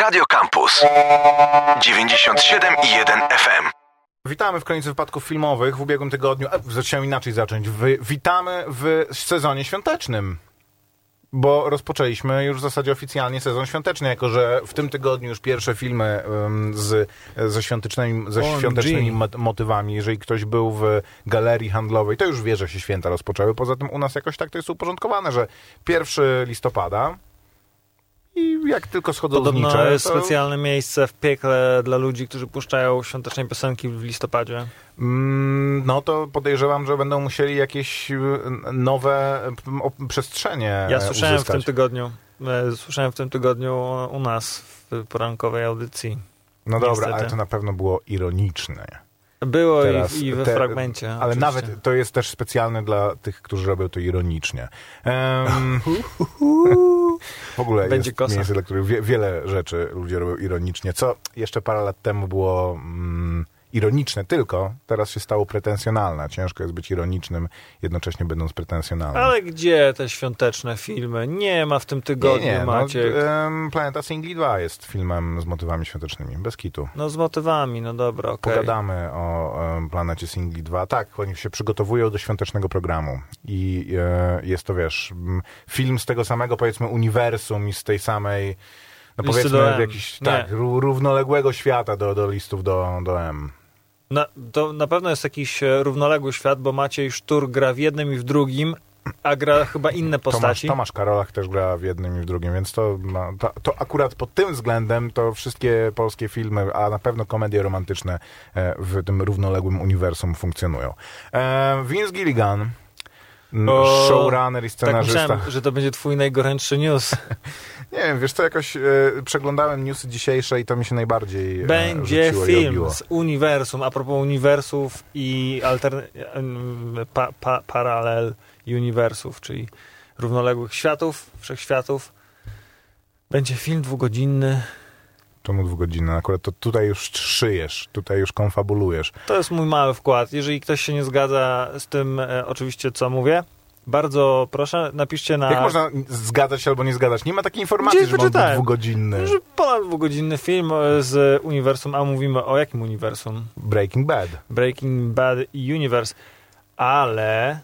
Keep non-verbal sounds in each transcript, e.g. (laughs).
Radio Campus 97,1 FM. Witamy w kronice wypadków filmowych w ubiegłym tygodniu. E, chciałem inaczej zacząć. Wy, witamy w sezonie świątecznym. Bo rozpoczęliśmy już w zasadzie oficjalnie sezon świąteczny, jako że w tym tygodniu już pierwsze filmy um, z, ze świątecznymi, ze świątecznymi motywami. Jeżeli ktoś był w galerii handlowej, to już wie, że się święta rozpoczęły. Poza tym u nas jakoś tak to jest uporządkowane, że 1 listopada i jak tylko schodzą Podobno znicze, jest to... specjalne miejsce w piekle dla ludzi, którzy puszczają świąteczne piosenki w listopadzie. Mm, no to podejrzewam, że będą musieli jakieś y, nowe przestrzenie Ja słyszałem uzyskać. w tym tygodniu, e, słyszałem w tym tygodniu u nas w porankowej audycji. No dobra, Niestety. ale to na pewno było ironiczne. Było Teraz i, i we te- fragmencie. Ale oczywiście. nawet to jest też specjalne dla tych, którzy robią to ironicznie. Em, (laughs) w ogóle Będzie jest kosa. miejsce, dla których wie, wiele rzeczy ludzie robią ironicznie, co jeszcze parę lat temu było mm, ironiczne tylko, teraz się stało pretensjonalne. Ciężko jest być ironicznym, jednocześnie będąc pretensjonalnym. Ale gdzie te świąteczne filmy? Nie ma w tym tygodniu, nie, nie, Maciek. No, Planeta Singli 2 jest filmem z motywami świątecznymi, bez kitu. No z motywami, no dobra, okej. Pogadamy o em, Planecie Singli 2. Tak, oni się przygotowują do świątecznego programu i e, jest to, wiesz, film z tego samego, powiedzmy, uniwersum i z tej samej, no powiedzmy, jakiś, tak, ró- równoległego świata do, do listów do, do M. Na, to na pewno jest jakiś e, równoległy świat, bo Maciej Sztur gra w jednym i w drugim, a gra chyba inne Tomasz, postaci. Tomasz Karolach też gra w jednym i w drugim, więc to, no, to, to akurat pod tym względem to wszystkie polskie filmy, a na pewno komedie romantyczne e, w tym równoległym uniwersum funkcjonują. E, Vince Gilligan, O, showrunner i tak scenarzysta. myślałem, że to będzie twój najgorętszy news. (laughs) Nie wiem, wiesz co, jakoś e, przeglądałem newsy dzisiejsze i to mi się najbardziej e, Będzie film z uniwersum, a propos uniwersów i altern... pa, pa, paralel uniwersów, czyli równoległych światów, wszechświatów. Będzie film dwugodzinny. Czemu dwugodzinne? Akurat to tutaj już szyjesz, tutaj już konfabulujesz. To jest mój mały wkład. Jeżeli ktoś się nie zgadza z tym, e, oczywiście, co mówię, bardzo proszę, napiszcie na... Jak można zgadzać się albo nie zgadzać? Nie ma takiej informacji, Gdzieś że wyczytałem. dwugodzinny. Że ponad dwugodzinny film e, z uniwersum, a mówimy o jakim uniwersum? Breaking Bad. Breaking Bad Universe, ale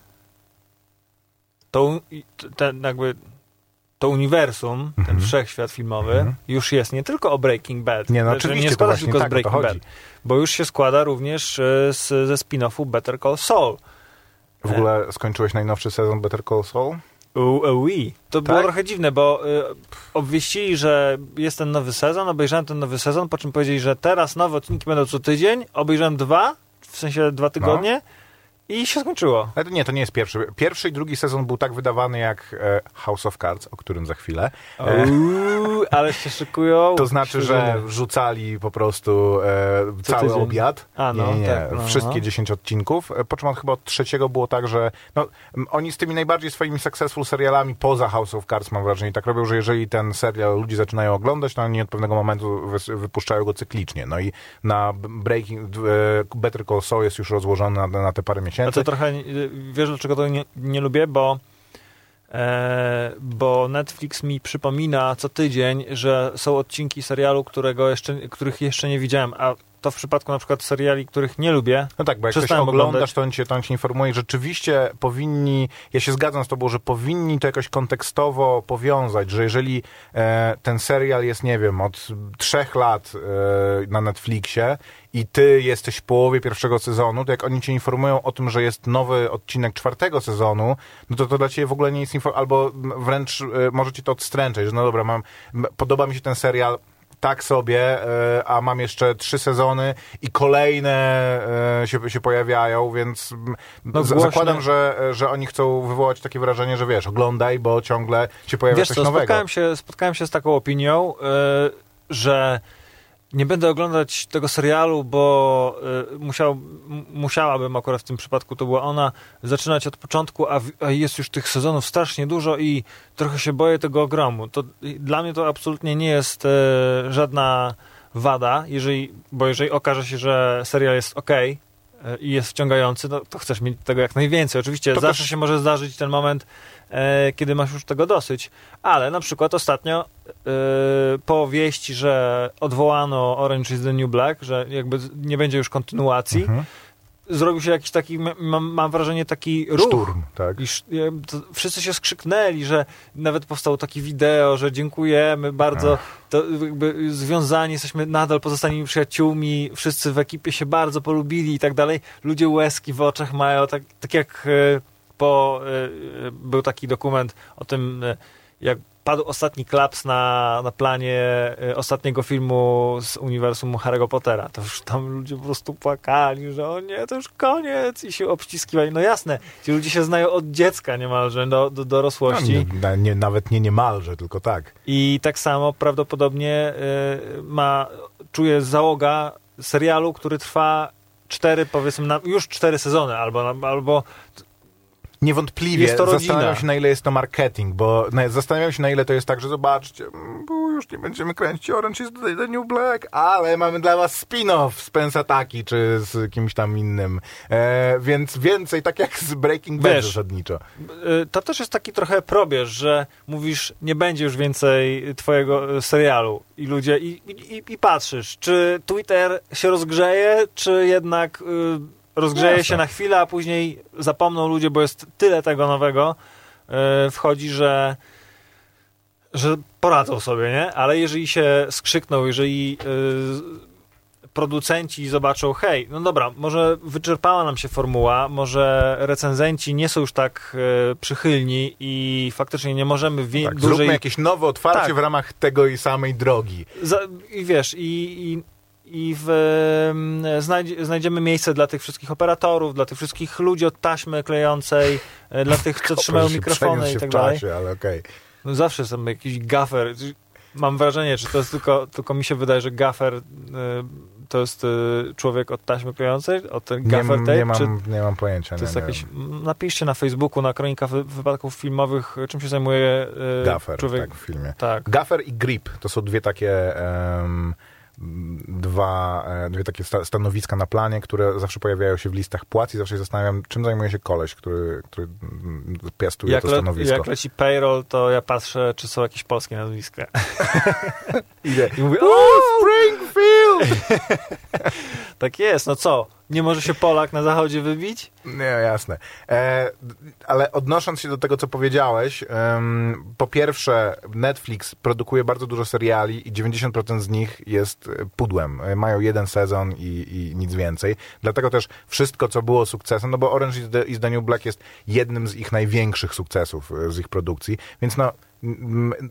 to, ten jakby to uniwersum, ten Mhm. wszechświat filmowy Mhm. już jest nie tylko o Breaking Bad. Nie, no Znaczy, oczywiście, nie składa się tylko z tak to Breaking. Bad, bo już się składa również e, z, ze spin-offu Better Call Saul. W ogóle skończyłeś najnowszy sezon Better Call Saul? Ui. To było Tak? trochę dziwne, bo y, obwieścili, że jest ten nowy sezon, obejrzałem ten nowy sezon, po czym powiedzieli, że teraz nowe odcinki będą co tydzień, obejrzałem dwa, w sensie dwa tygodnie i się skończyło. Ale to nie, to nie jest pierwszy. Pierwszy i drugi sezon był tak wydawany jak e, House of Cards, o którym za chwilę. E, Uuu, ale się szykują. (laughs) To znaczy, że wrzucali po prostu e, cały tydzień. obiad. A, no, nie, nie, tak, no, wszystkie no. 10 odcinków. E, Po czym od- chyba od trzeciego było tak, że no, oni z tymi najbardziej swoimi successful serialami poza House of Cards mam wrażenie tak robią, że jeżeli ten serial ludzie zaczynają oglądać, to oni od pewnego momentu wypuszczają go cyklicznie. No i na Breaking, Better Call Saul jest już rozłożony na, na te parę A miesięcy. to trochę, y, wiesz dlaczego to nie, nie lubię, bo e, bo Netflix mi przypomina co tydzień, że są odcinki serialu, którego jeszcze, których jeszcze nie widziałem, a to w przypadku na przykład seriali, których nie lubię, No tak, bo jak Przestałem oglądasz, oglądać. to on, cię, to on cię informuje. Rzeczywiście powinni, ja się zgadzam z tobą, że powinni to jakoś kontekstowo powiązać, że jeżeli e, ten serial jest, nie wiem, od trzech lat e, na Netflixie i ty jesteś w połowie pierwszego sezonu, to jak oni cię informują o tym, że jest nowy odcinek czwartego sezonu, no to to dla ciebie w ogóle nie jest info, albo wręcz e, może cię to odstręczać, że no dobra, mam, podoba mi się ten serial, tak sobie, e, a mam jeszcze trzy sezony i kolejne e, się, się pojawiają, więc No zakładam, że, że oni chcą wywołać takie wrażenie, że wiesz, oglądaj, bo ciągle się pojawia Wiesz coś co, nowego. spotkałem się, spotkałem się z taką opinią, y, że nie będę oglądać tego serialu, bo y, musiał, musiałabym, akurat w tym przypadku to była ona, zaczynać od początku, a, w, a jest już tych sezonów strasznie dużo i trochę się boję tego ogromu. To, dla mnie to absolutnie nie jest y, żadna wada, jeżeli, bo jeżeli okaże się, że serial jest ok i jest wciągający, no, to chcesz mieć tego jak najwięcej. Oczywiście To zawsze się może zdarzyć ten moment, e, kiedy masz już tego dosyć. Ale na przykład ostatnio e, po wieści, że odwołano Orange is the New Black, że jakby nie będzie już kontynuacji, Mhm. zrobił się jakiś taki, mam, mam wrażenie, taki ruch. Szturm, tak. I e, wszyscy się skrzyknęli, że nawet powstało takie wideo, że dziękujemy bardzo, to jakby związani jesteśmy nadal pozostanymi przyjaciółmi, wszyscy w ekipie się bardzo polubili i tak dalej. Ludzie łezki w oczach mają, tak, tak jak e, po, e, e, był taki dokument o tym, e, jak padł ostatni klaps na, na planie ostatniego filmu z uniwersum Harry'ego Pottera. To już tam ludzie po prostu płakali, że o nie, to już koniec i się obściskiwali. No jasne, ci ludzie się znają od dziecka niemalże do, do No, dorosłości. nie, na- nie, nawet nie niemalże, tylko tak. I tak samo prawdopodobnie y, ma, czuje załoga serialu, który trwa cztery, powiedzmy, na, już cztery sezony, albo, albo Niewątpliwie Jest to rodzina. zastanawiam się, na ile jest to marketing, bo na, zastanawiam się, na ile to jest tak, że zobaczcie, mm, bo już nie będziemy kręcić Orange is the, New Black, ale mamy dla was spin-off z Pensataki, czy z kimś tam innym. E, więc więcej, tak jak z Breaking Bad zasadniczo. y, to też jest taki trochę probierz, że mówisz, nie będzie już więcej twojego y, serialu i ludzie, i, i, i patrzysz, czy Twitter się rozgrzeje, czy jednak y, rozgrzeje się na chwilę, a później zapomną ludzie, bo jest tyle tego nowego, y, wchodzi, że że poradzą sobie, nie? Ale jeżeli się skrzykną, jeżeli y, producenci zobaczą, hej, no dobra, może wyczerpała nam się formuła, może recenzenci nie są już tak y, przychylni i faktycznie nie możemy wie- Tak, dłużej... Zróbmy jakieś nowe otwarcie Tak. w ramach tego i samej drogi. Za, I wiesz, i, i, i w, em, znajdzie, znajdziemy miejsce dla tych wszystkich operatorów, dla tych wszystkich ludzi od taśmy klejącej, e, dla tych, co trzymają mikrofony i tak dalej. czasie, ale okej. No zawsze są jakiś gafer. Mam wrażenie, czy to jest tylko, tylko mi się wydaje, że gafer y, to jest y, człowiek od taśmy klejącej? Od gafer tape? nie, mam, czy nie mam pojęcia. to nie, jest nie jakieś... Napiszcie na Facebooku, na kronika wy, wypadków filmowych, czym się zajmuje y, Gaffer, człowiek. tak, w filmie. Tak. Gaffer i Grip to są dwie takie dwa, e, dwie takie sta- stanowiska na planie, które zawsze pojawiają się w listach płac i zawsze się zastanawiam, czym zajmuje się koleś, który, który piastuje Jak, to le, stanowisko. jak leci payroll, to ja patrzę, czy są jakieś polskie nazwiska. (laughs) (laughs) Idę. I mówię, O! (laughs) tak jest, no co? Nie może się Polak na zachodzie wybić? Nie, jasne. E, ale odnosząc się do tego, co powiedziałeś, em, po pierwsze, Netflix produkuje bardzo dużo seriali i 90% z nich jest e, pudłem. E, Mają jeden sezon i, i nic więcej. Dlatego też wszystko, co było sukcesem, no bo Orange is the, is the New Black jest jednym z ich największych sukcesów e, z ich produkcji, więc no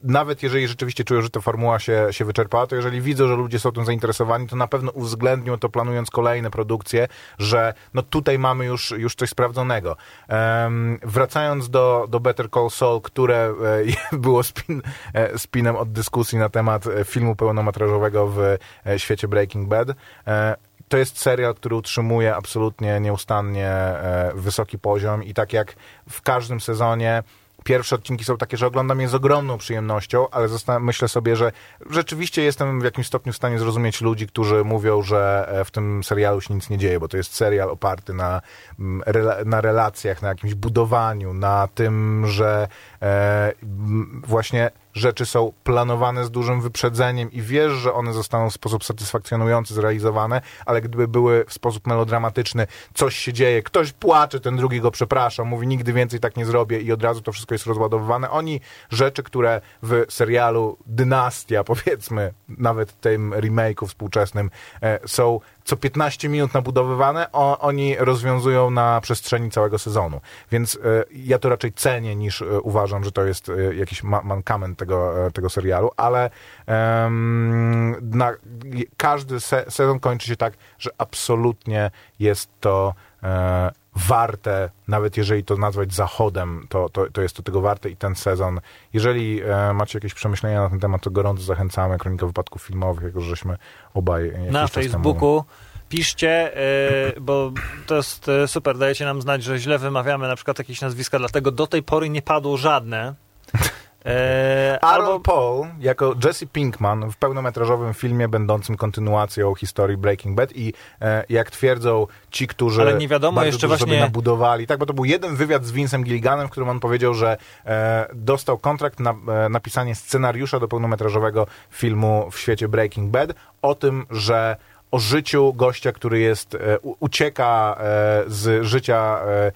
nawet jeżeli rzeczywiście czują, że ta formuła się, się wyczerpała, to jeżeli widzą, że ludzie są tym zainteresowani, to na pewno uwzględnią to planując kolejne produkcje, że no tutaj mamy już, już coś sprawdzonego. Em, wracając do, do Better Call Saul, które e, (laughs) było spin, e, spinem od dyskusji na temat e, filmu pełnometrażowego w e, świecie Breaking Bad, e, to jest serial, który utrzymuje absolutnie nieustannie e, wysoki poziom i tak jak w każdym sezonie pierwsze odcinki są takie, że oglądam je z ogromną przyjemnością, ale myślę sobie, że rzeczywiście jestem w jakimś stopniu w stanie zrozumieć ludzi, którzy mówią, że e, w tym serialu się nic nie dzieje, bo to jest serial oparty na, mm, na relacjach, na jakimś budowaniu, na tym, że e, właśnie rzeczy są planowane z dużym wyprzedzeniem i wiesz, że one zostaną w sposób satysfakcjonujący zrealizowane, ale gdyby były w sposób melodramatyczny, coś się dzieje, ktoś płacze, ten drugi go przeprasza, mówi nigdy więcej tak nie zrobię i od razu to wszystko jest rozładowywane. Oni rzeczy, które w serialu Dynastia, (laughs) powiedzmy, nawet tym remake'u współczesnym, e, są co 15 minut nabudowywane, o, oni rozwiązują na przestrzeni całego sezonu. Więc e, ja to raczej cenię niż e, uważam, że to jest e, jakiś ma mankament tego, tego serialu, ale em, na, każdy se sezon kończy się tak, że absolutnie jest to e, warte, nawet jeżeli to nazwać zachodem, to, to, to jest to tego warte i ten sezon. Jeżeli e, macie jakieś przemyślenia na ten temat, to gorąco zachęcamy. Kronika wypadków filmowych, jako żeśmy obaj na czas temu- Facebooku. Piszcie, y, bo to jest y, super, dajecie nam znać, że źle wymawiamy na przykład jakieś nazwiska, dlatego do tej pory nie padło żadne. E, Aaron albo Paul jako Jesse Pinkman w pełnometrażowym filmie będącym kontynuacją historii Breaking Bad i e, jak twierdzą ci, którzy Ale nie wiadomo bardzo jeszcze sobie właśnie- nabudowali, tak, bo to był jeden wywiad z Vincem Gilliganem, w którym on powiedział, że e, dostał kontrakt na e, napisanie scenariusza do pełnometrażowego filmu w świecie Breaking Bad o tym, że o życiu gościa, który jest, e, ucieka e, z życia e,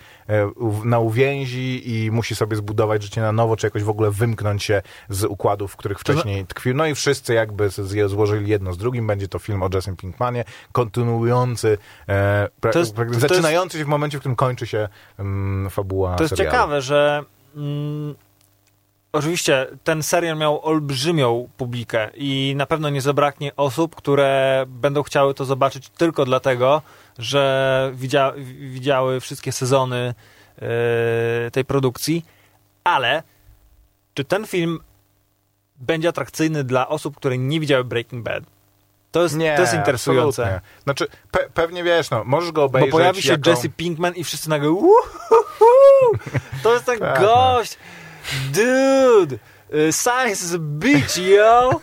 na uwięzi i musi sobie zbudować życie na nowo, czy jakoś w ogóle wymknąć się z układów, w których To wcześniej tkwił. No i wszyscy jakby złożyli jedno z drugim. Będzie to film o Jesse Pinkmanie, kontynuujący, pra, jest- to jest- zaczynający się w momencie, w którym kończy się mm, fabuła To jest serialu. ciekawe, że mm, oczywiście ten serial miał olbrzymią publikę i na pewno nie zabraknie osób, które będą chciały to zobaczyć tylko dlatego, że widzia, widziały wszystkie sezony e, tej produkcji, ale czy ten film będzie atrakcyjny dla osób, które nie widziały Breaking Bad? To jest, Nie, to jest interesujące. absolutnie. Znaczy, pe, pewnie wiesz, no, możesz go Bo obejrzeć pojawi się jako... Jesse Pinkman i wszyscy nagle "Uhuhu! To jest ten Tak, gość! Dude! y, Science is a bitch, yo!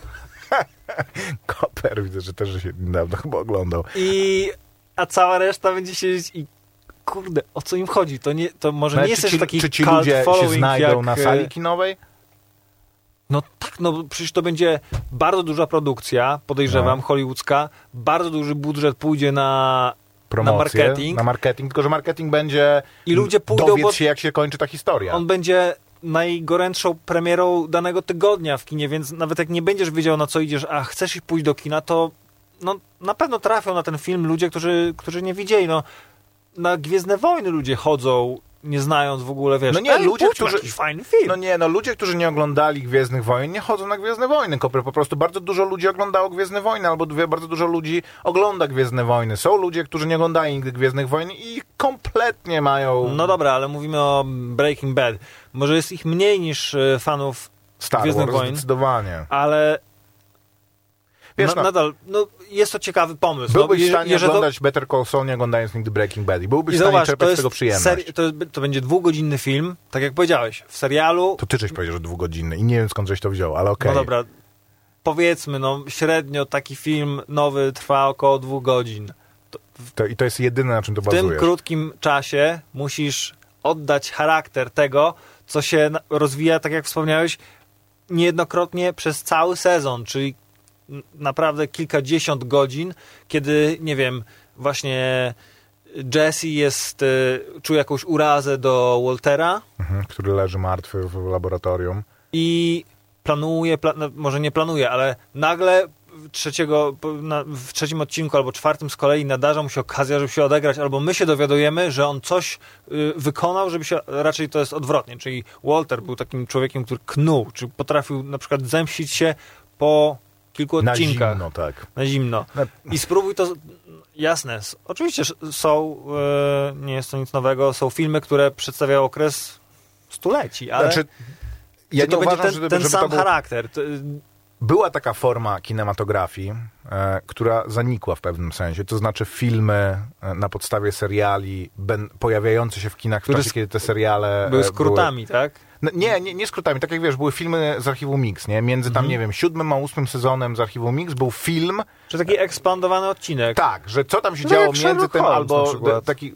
(laughs) Koper, widzę, że też się niedawno chyba oglądał. I... A cała reszta będzie siedzieć i kurde, o co im chodzi? To, nie, to może No, nie jest ci, taki czy ci cult ludzie się following znajdą jak, na e, sali kinowej? No tak, no przecież to będzie bardzo duża produkcja, podejrzewam, No. hollywoodzka. Bardzo duży budżet pójdzie na Promocję, marketing. Na marketing, tylko że marketing będzie... I ludzie pójdą, Dowiedz się, jak się kończy ta historia. on będzie najgorętszą premierą danego tygodnia w kinie, więc nawet jak nie będziesz wiedział na co idziesz, a chcesz pójść do kina, to no, na pewno trafią na ten film ludzie, którzy, którzy nie widzieli. No, na Gwiezdne Wojny ludzie chodzą, nie znając w ogóle, wiesz, No nie, ludzie, którzy- fajny film. No nie, no ludzie, którzy nie oglądali Gwiezdnych Wojen, nie chodzą na Gwiezdne Wojny, Koper. Po prostu bardzo dużo ludzi oglądało Gwiezdne Wojny, albo bardzo dużo ludzi ogląda Gwiezdne Wojny. Są ludzie, którzy nie oglądali nigdy Gwiezdnych Wojen i kompletnie mają No dobra, ale mówimy o Breaking Bad. Może jest ich mniej niż e, fanów, Star Gwiezdnych Wars, Wojen. zdecydowanie. ale Wiesz, na, no, nadal, no, jest to ciekawy pomysł. byłbyś no, w stanie jeżeli to- oglądać Better Call Saul, nie oglądając nigdy Breaking Bad i byłbyś I w stanie to czerpać z tego przyjemność. seri- to, jest, to będzie dwugodzinny film, tak jak powiedziałeś. W serialu, To ty żeś powiedział, że dwugodzinny i nie wiem skąd żeś to wziął, ale okej. no dobra, powiedzmy, no średnio taki film nowy trwa około dwóch godzin. To, I to jest jedyne, na czym to W tym bazuje. krótkim czasie musisz oddać charakter tego, co się rozwija, tak jak wspomniałeś, niejednokrotnie przez cały sezon, czyli naprawdę kilkadziesiąt godzin, kiedy, nie wiem, właśnie Jesse jest, y, czuje jakąś urazę do Waltera Mhm, który leży martwy w laboratorium. i planuje, pla, no, może nie planuje, ale nagle trzeciego, na, w trzecim odcinku albo czwartym z kolei nadarza mu się okazja, żeby się odegrać, albo my się dowiadujemy, że on coś y, wykonał, żeby się, raczej to jest odwrotnie, czyli Walter był takim człowiekiem, który knuł, czy potrafił na przykład zemścić się po kilku Na odcinkach. zimno, tak. Na zimno. Na- I spróbuj to. Jasne, oczywiście są, e, nie jest to nic nowego, są filmy, które przedstawiają okres stuleci, ale Znaczy, ja to nie będzie uważam, ten, żeby, ten żeby sam był... charakter. Była taka forma kinematografii, e, która zanikła w pewnym sensie, to znaczy filmy e, na podstawie seriali ben, pojawiające się w kinach w czasie, kiedy te seriale były skrótami, tak? No, nie, nie, nie skrótami, tak jak wiesz, były filmy z archiwum Mix, nie? Między tam, Mhm. nie wiem, siódmym a ósmym sezonem z archiwum Mix był film, Czy taki ekspandowany odcinek. tak, że co tam się No działo między tym, albo taki...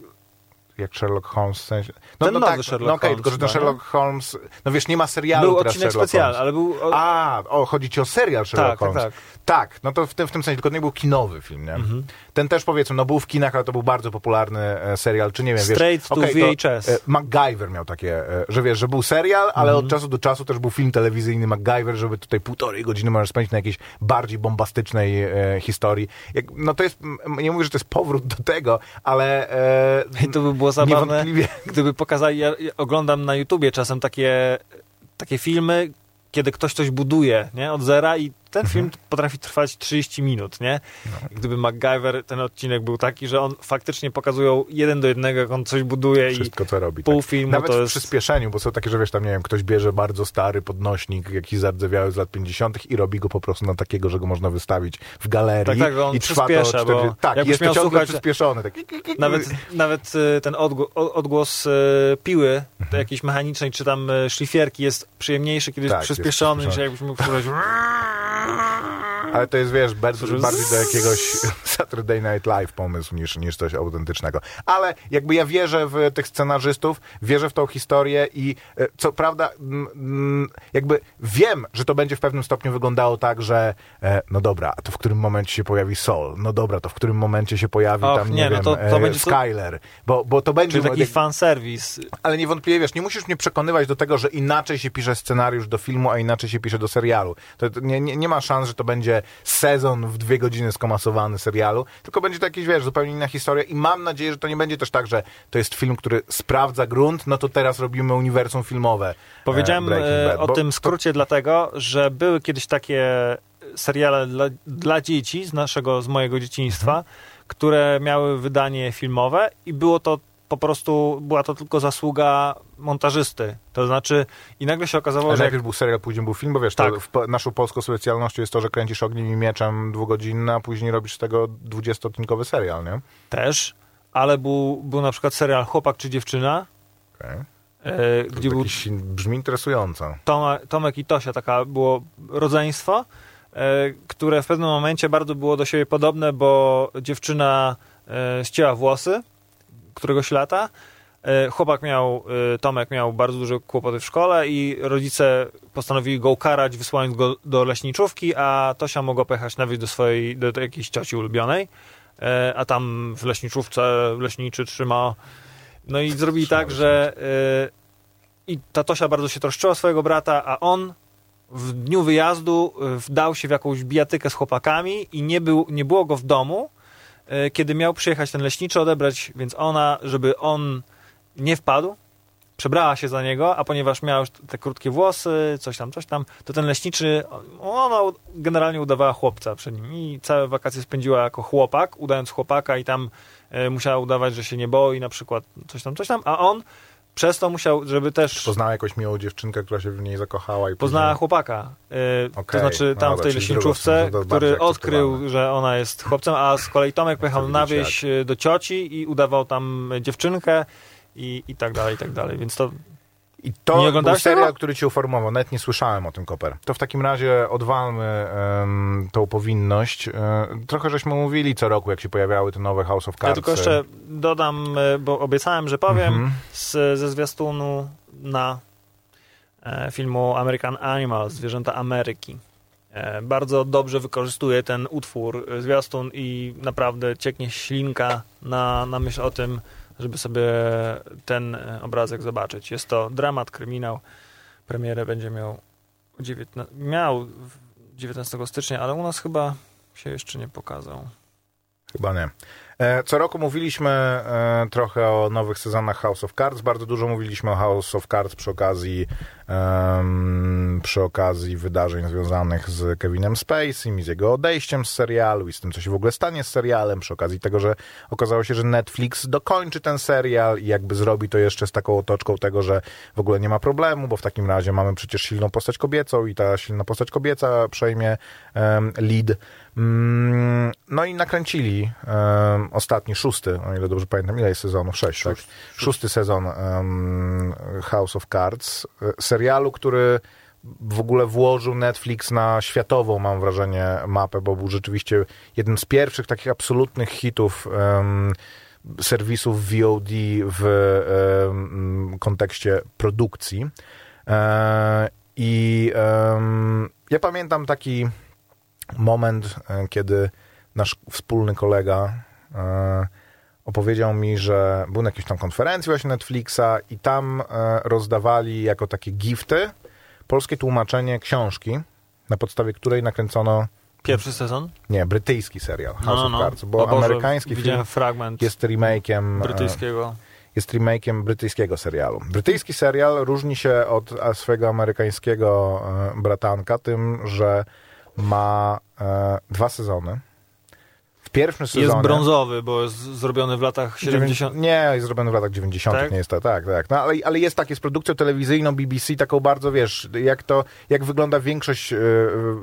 Jak Sherlock Holmes w sensie. Ten nowy tak, Sherlock no okej, Holmes tylko że ten chyba, Sherlock Holmes. No wiesz, nie ma serialu Był teraz odcinek Sherlock specjalny, ale był. O, A, o, chodzi ci o serial Sherlock tak, tak, Holmes. tak. Tak, no to w tym, w tym sensie, tylko nie był kinowy film, nie? Mhm. Ten też powiedzmy, no był w kinach, ale to był bardzo popularny e, serial, czy nie wiem, Straight wiesz... to okej, VHS. e, MacGyver miał takie, e, że wiesz, że był serial, ale Mhm. od czasu do czasu też był film telewizyjny MacGyver, żeby tutaj półtorej godziny możesz spędzić na jakiejś bardziej bombastycznej e, historii. Jak, no to jest, nie mówię, że to jest powrót do tego, ale e, I to by było zabawne, niewątpliwie... (laughs) gdyby pokazali. Ja oglądam na YouTubie czasem takie, takie filmy, kiedy ktoś coś buduje, nie? Od zera i ten Mhm. film potrafi trwać 30 minut, nie? No. I Gdyby MacGyver, ten odcinek był taki, że on faktycznie pokazują jeden do jednego, jak on coś buduje i Wszystko, co robi. pół tak. filmu Nawet to w jest... przyspieszeniu, bo są takie, że wiesz, tam nie wiem, ktoś bierze bardzo stary podnośnik, jakiś zardzewiały z lat 50. i robi go po prostu na takiego, że go można wystawić w galerii. Tak, tak, on i trwa to przyspiesza, 40... bo Tak, jest to ciągle przyspieszony. Tak. Nawet, nawet y, ten odgłos, odgłos y, piły, to jakiejś mechanicznej, czy tam y, szlifierki jest przyjemniejszy, kiedy Mhm. Tak, jest przyspieszony, niż jakbyś mógł (laughs) 啊 Ale to jest, wiesz, Słuchaj, bardziej do jakiegoś (laughs) Saturday Night Live pomysł niż, niż coś autentycznego. Ale jakby ja wierzę w tych scenarzystów, wierzę w tą historię i e, co prawda jakby wiem, że to będzie w pewnym stopniu wyglądało tak, że e, no dobra, to w którym momencie się pojawi Sol? No dobra, to w którym momencie się pojawi Och, tam, nie, nie, no wiem, to- to e, będzie Skyler? Bo, bo to będzie... Czyli taki jak- fanserwis. ale niewątpliwie, wiesz, nie musisz mnie przekonywać do tego, że inaczej się pisze scenariusz do filmu, a inaczej się pisze do serialu. To nie, nie, nie ma szans, że to będzie sezon w dwie godziny skomasowany serialu, tylko będzie to jakiś, wiesz, zupełnie inna historia i mam nadzieję, że to nie będzie też tak, że to jest film, który sprawdza grunt, no to teraz robimy uniwersum filmowe. Powiedziałem e, Breaking e, Bad, o tym skrócie dlatego, że były kiedyś takie seriale dla, dla dzieci z naszego, z mojego dzieciństwa, które miały wydanie filmowe i było to po prostu, była to tylko zasługa montażysty. To znaczy, i nagle się okazało, Ale że jak najpierw był serial, później był film, bo wiesz, Tak. to naszą polską specjalnością jest to, że kręcisz ogniem i mieczem dwugodzinny, a później robisz z tego dwudziestoodcinkowy serial, nie? też, ale był, był na przykład serial Chłopak czy Dziewczyna, Okay. e, gdzie był brzmi interesująco. Toma, Tomek i Tosia, taka było rodzeństwo, e, które w pewnym momencie bardzo było do siebie podobne, bo dziewczyna e, ścięła włosy któregoś lata. E, chłopak miał, e, Tomek miał bardzo duże kłopoty w szkole i rodzice postanowili go ukarać, wysyłając go do leśniczówki, a Tosia mogła pojechać nawet do swojej, do, jakiejś cioci ulubionej, e, a tam w leśniczówce leśniczy trzyma. No i zrobili tak, że i ta Tosia bardzo się troszczyła swojego brata, a on w dniu wyjazdu wdał się w jakąś bijatykę z chłopakami i nie, był, nie było go w domu, kiedy miał przyjechać ten leśniczy odebrać, więc ona, żeby on nie wpadł, przebrała się za niego, a ponieważ miała już te krótkie włosy, coś tam, coś tam, to ten leśniczy, ona generalnie udawała chłopca przed nim. I całe wakacje spędziła jako chłopak, udając chłopaka i tam y, musiała udawać, że się nie boi, na przykład coś tam, coś tam, a on przez to musiał, żeby też Poznała jakąś miłą dziewczynkę, która się w niej zakochała i poznała później... chłopaka. Yy, Okej, To znaczy no tam dobra, w tej leśniczówce, który odkrył, że ona jest chłopcem, a z kolei Tomek pojechał na wieś y, do cioci i udawał tam dziewczynkę i, i tak dalej, i tak dalej. Więc to I Nie to był serial, tego? który cię uformował. Nawet nie słyszałem o tym, Koper. To w takim razie odwalmy em, tą powinność. E, trochę żeśmy mówili co roku, jak się pojawiały te nowe House of Cards. ja tylko jeszcze dodam, y, bo obiecałem, że powiem Mhm. z, ze zwiastunu na e, filmu American Animals, Zwierzęta Ameryki. E, bardzo dobrze wykorzystuje ten utwór, e, zwiastun i naprawdę cieknie ślinka na, na myśl o tym, żeby sobie ten e, obrazek zobaczyć. Jest to dramat, kryminał. Premierę będzie miał, 19, miał w 19 stycznia, ale u nas chyba się jeszcze nie pokazał. Chyba nie. E, Co roku mówiliśmy e, trochę o nowych sezonach House of Cards. Bardzo dużo mówiliśmy o House of Cards przy okazji przy okazji wydarzeń związanych z Kevinem Spacey i z jego odejściem z serialu i z tym, co się w ogóle stanie z serialem, przy okazji tego, że okazało się, że Netflix dokończy ten serial i jakby zrobi to jeszcze z taką otoczką tego, że w ogóle nie ma problemu, bo w takim razie mamy przecież silną postać kobiecą i ta silna postać kobieca przejmie lead. Mm, No i nakręcili em, ostatni, szósty, o ile dobrze pamiętam, ile jest sezonów? Sześć, tak? Szósty sezon em, House of Cards, e, serialu, który w ogóle włożył Netflix na światową, mam wrażenie, mapę, bo był rzeczywiście jednym z pierwszych takich absolutnych hitów em, serwisów VOD w kontekście produkcji. E, I ja pamiętam taki moment, e, kiedy nasz wspólny kolega e, opowiedział mi, że był na jakiejś tam konferencji właśnie Netflixa i tam e, rozdawali jako takie gifty polskie tłumaczenie książki, na podstawie której nakręcono, Pierwszy sezon? nie, brytyjski serial House No, no, of. Cards, bo Boże, amerykański film fragment jest remake'iem brytyjskiego. jest remake'iem brytyjskiego serialu. Brytyjski serial różni się od swojego amerykańskiego bratanka tym, że ma e, dwa sezony. W pierwszym sezonie... Jest brązowy, bo jest zrobiony w latach 70. Nie, jest zrobiony w latach 90. Tak? Nie jest to, tak, tak. No, ale, ale jest tak, jest produkcją telewizyjną BBC, taką bardzo, wiesz, jak to, jak wygląda większość e,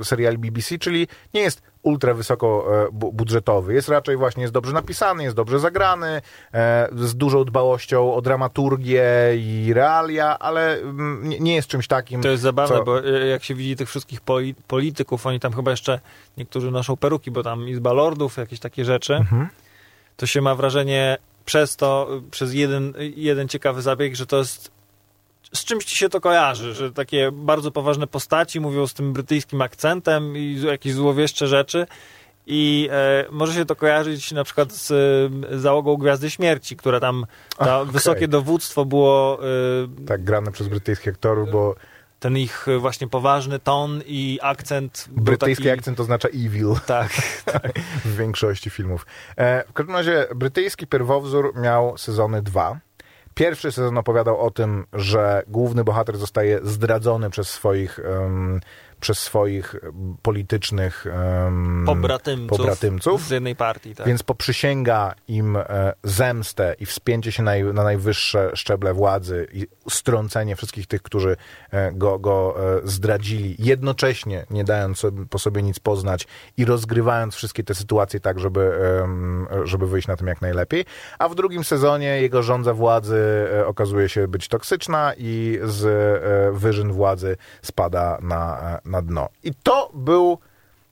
seriali BBC, czyli nie jest ultra wysoko e, bu- budżetowy. Jest raczej właśnie, jest dobrze napisany, jest dobrze zagrany, e, z dużą dbałością o dramaturgię i realia, ale mm, nie, jest czymś takim... To jest zabawne, co- bo e, jak się widzi tych wszystkich poli- polityków, oni tam chyba jeszcze niektórzy noszą peruki, bo tam Izba Lordów, jakieś takie rzeczy, Mhm. to się ma wrażenie przez to, przez jeden, jeden ciekawy zabieg, że to jest z czymś ci się to kojarzy, że takie bardzo poważne postaci mówią z tym brytyjskim akcentem i jakieś złowieszcze rzeczy i e, może się to kojarzyć na przykład z e, załogą Gwiazdy Śmierci, która tam, ta A, okej. wysokie dowództwo było e, Tak, grane przez brytyjskich aktorów, bo ten ich e, właśnie poważny ton i akcent. brytyjski taki, akcent oznacza evil. (laughs) Tak, (laughs) w większości filmów. E, w każdym razie brytyjski pierwowzór miał sezony dwa. Pierwszy sezon opowiadał o tym, że główny bohater zostaje zdradzony przez swoich, em, przez swoich politycznych em, pobratymców, pobratymców. z jednej partii. Tak. Więc poprzysięga im e, zemstę i wspięcie się naj, na najwyższe szczeble władzy i strącenie wszystkich tych, którzy e, go, go e, zdradzili, jednocześnie nie dając po sobie nic poznać i rozgrywając wszystkie te sytuacje tak, żeby, żeby wyjść na tym jak najlepiej. A w drugim sezonie jego rządza władzy okazuje się być toksyczna i z wyżyn władzy spada na, na dno. I to był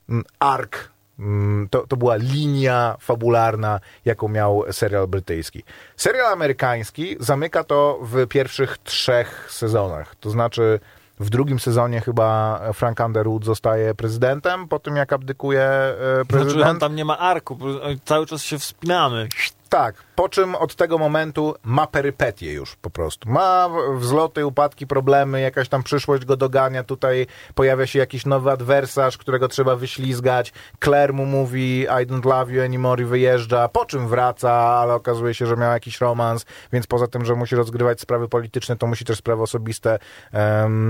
mm, ark Mm, To, to była linia fabularna, jaką miał serial brytyjski. Serial amerykański zamyka to w pierwszych trzech sezonach. To znaczy, w drugim sezonie chyba Frank Underwood zostaje prezydentem, po tym jak abdykuje e, prezydent. Znaczy, on tam nie ma arku, cały czas się wspinamy. Tak, po czym od tego momentu ma perypetie już po prostu. Ma wzloty, upadki, problemy, jakaś tam przyszłość go dogania. Tutaj pojawia się jakiś nowy adwersarz, którego trzeba wyślizgać. Claire mu mówi I don't love you anymore i wyjeżdża, po czym wraca, ale okazuje się, że miał jakiś romans, więc poza tym, że musi rozgrywać sprawy polityczne, to musi też sprawy osobiste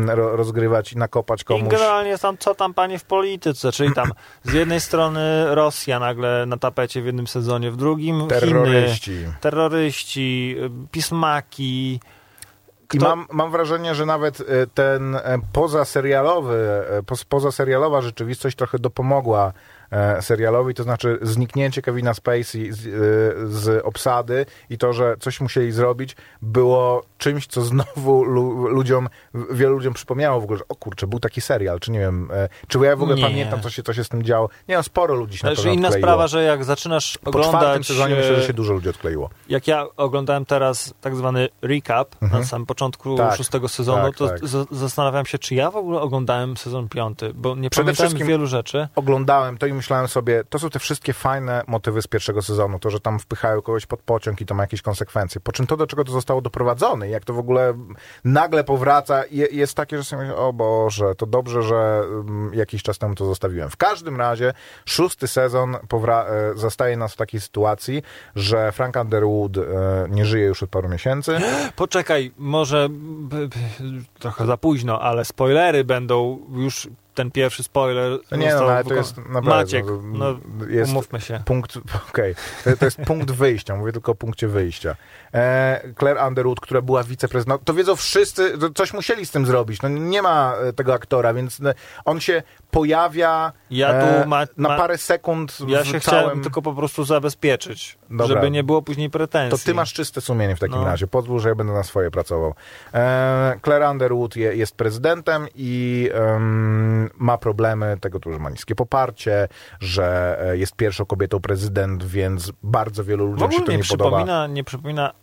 ro, rozgrywać i nakopać I komuś. generalnie jest tam, co tam panie w polityce, czyli tam (clears throat) z jednej strony Rosja nagle na tapecie w jednym sezonie, w drugim Chiny, Terroryści. terroryści, y, pismaki. I Kto- mam, mam wrażenie, że nawet e, ten e, pozaserialowy, poz- pozaserialowa rzeczywistość trochę dopomogła serialowi, to znaczy zniknięcie Kevina Spacey z, e, z obsady i to, że coś musieli zrobić, było czymś, co znowu lu, ludziom, wielu ludziom przypomniało w ogóle, że o kurczę, był taki serial, czy nie wiem, e, czy ja w ogóle Nie. pamiętam, co się, co się z tym działo. Nie no, sporo ludzi się na Też pewno inna odkleiło. sprawa, że jak zaczynasz Po czwartym oglądać, sezonie myślę, że e, się dużo ludzi odkleiło. jak ja oglądałem teraz tak zwany recap Mhm. na samym początku Tak, szóstego sezonu, tak, to tak. zastanawiam się, czy ja w ogóle oglądałem sezon piąty, bo nie Przede pamiętałem wielu rzeczy. oglądałem to i myślałem sobie, to są te wszystkie fajne motywy z pierwszego sezonu, to, że tam wpychają kogoś pod pociąg i to ma jakieś konsekwencje. Po czym to, do czego to zostało doprowadzone jak to w ogóle nagle powraca, je, jest takie, że sobie myślę, o Boże, to dobrze, że um, jakiś czas temu to zostawiłem. W każdym razie szósty sezon e, zastaje nas w takiej sytuacji, że Frank Underwood e, nie żyje już od paru miesięcy. (gasps) Poczekaj, może trochę za późno, ale spoilery będą już ten pierwszy spoiler. No nie, no, ale to jest naprawdę... Maciek, no, jest, umówmy się. punkt, (laughs) okej, to, to jest punkt wyjścia, mówię tylko o punkcie wyjścia. E, Claire Underwood, która była wiceprezydentem, to wiedzą wszyscy, to coś musieli z tym zrobić, no nie ma e, tego aktora, więc e, on się pojawia Ja e, tu ma, na parę sekund ja się całym... chciałem tylko po prostu zabezpieczyć, Dobra. żeby nie było później pretensji. To ty masz czyste sumienie w takim No. razie. Pozwól, że ja będę na swoje pracował. E, Claire Underwood je, jest prezydentem i ma problemy tego, że ma niskie poparcie, że e, jest pierwszą kobietą prezydent, więc bardzo wielu ludziom się to nie nie podoba. przypomina, nie przypomina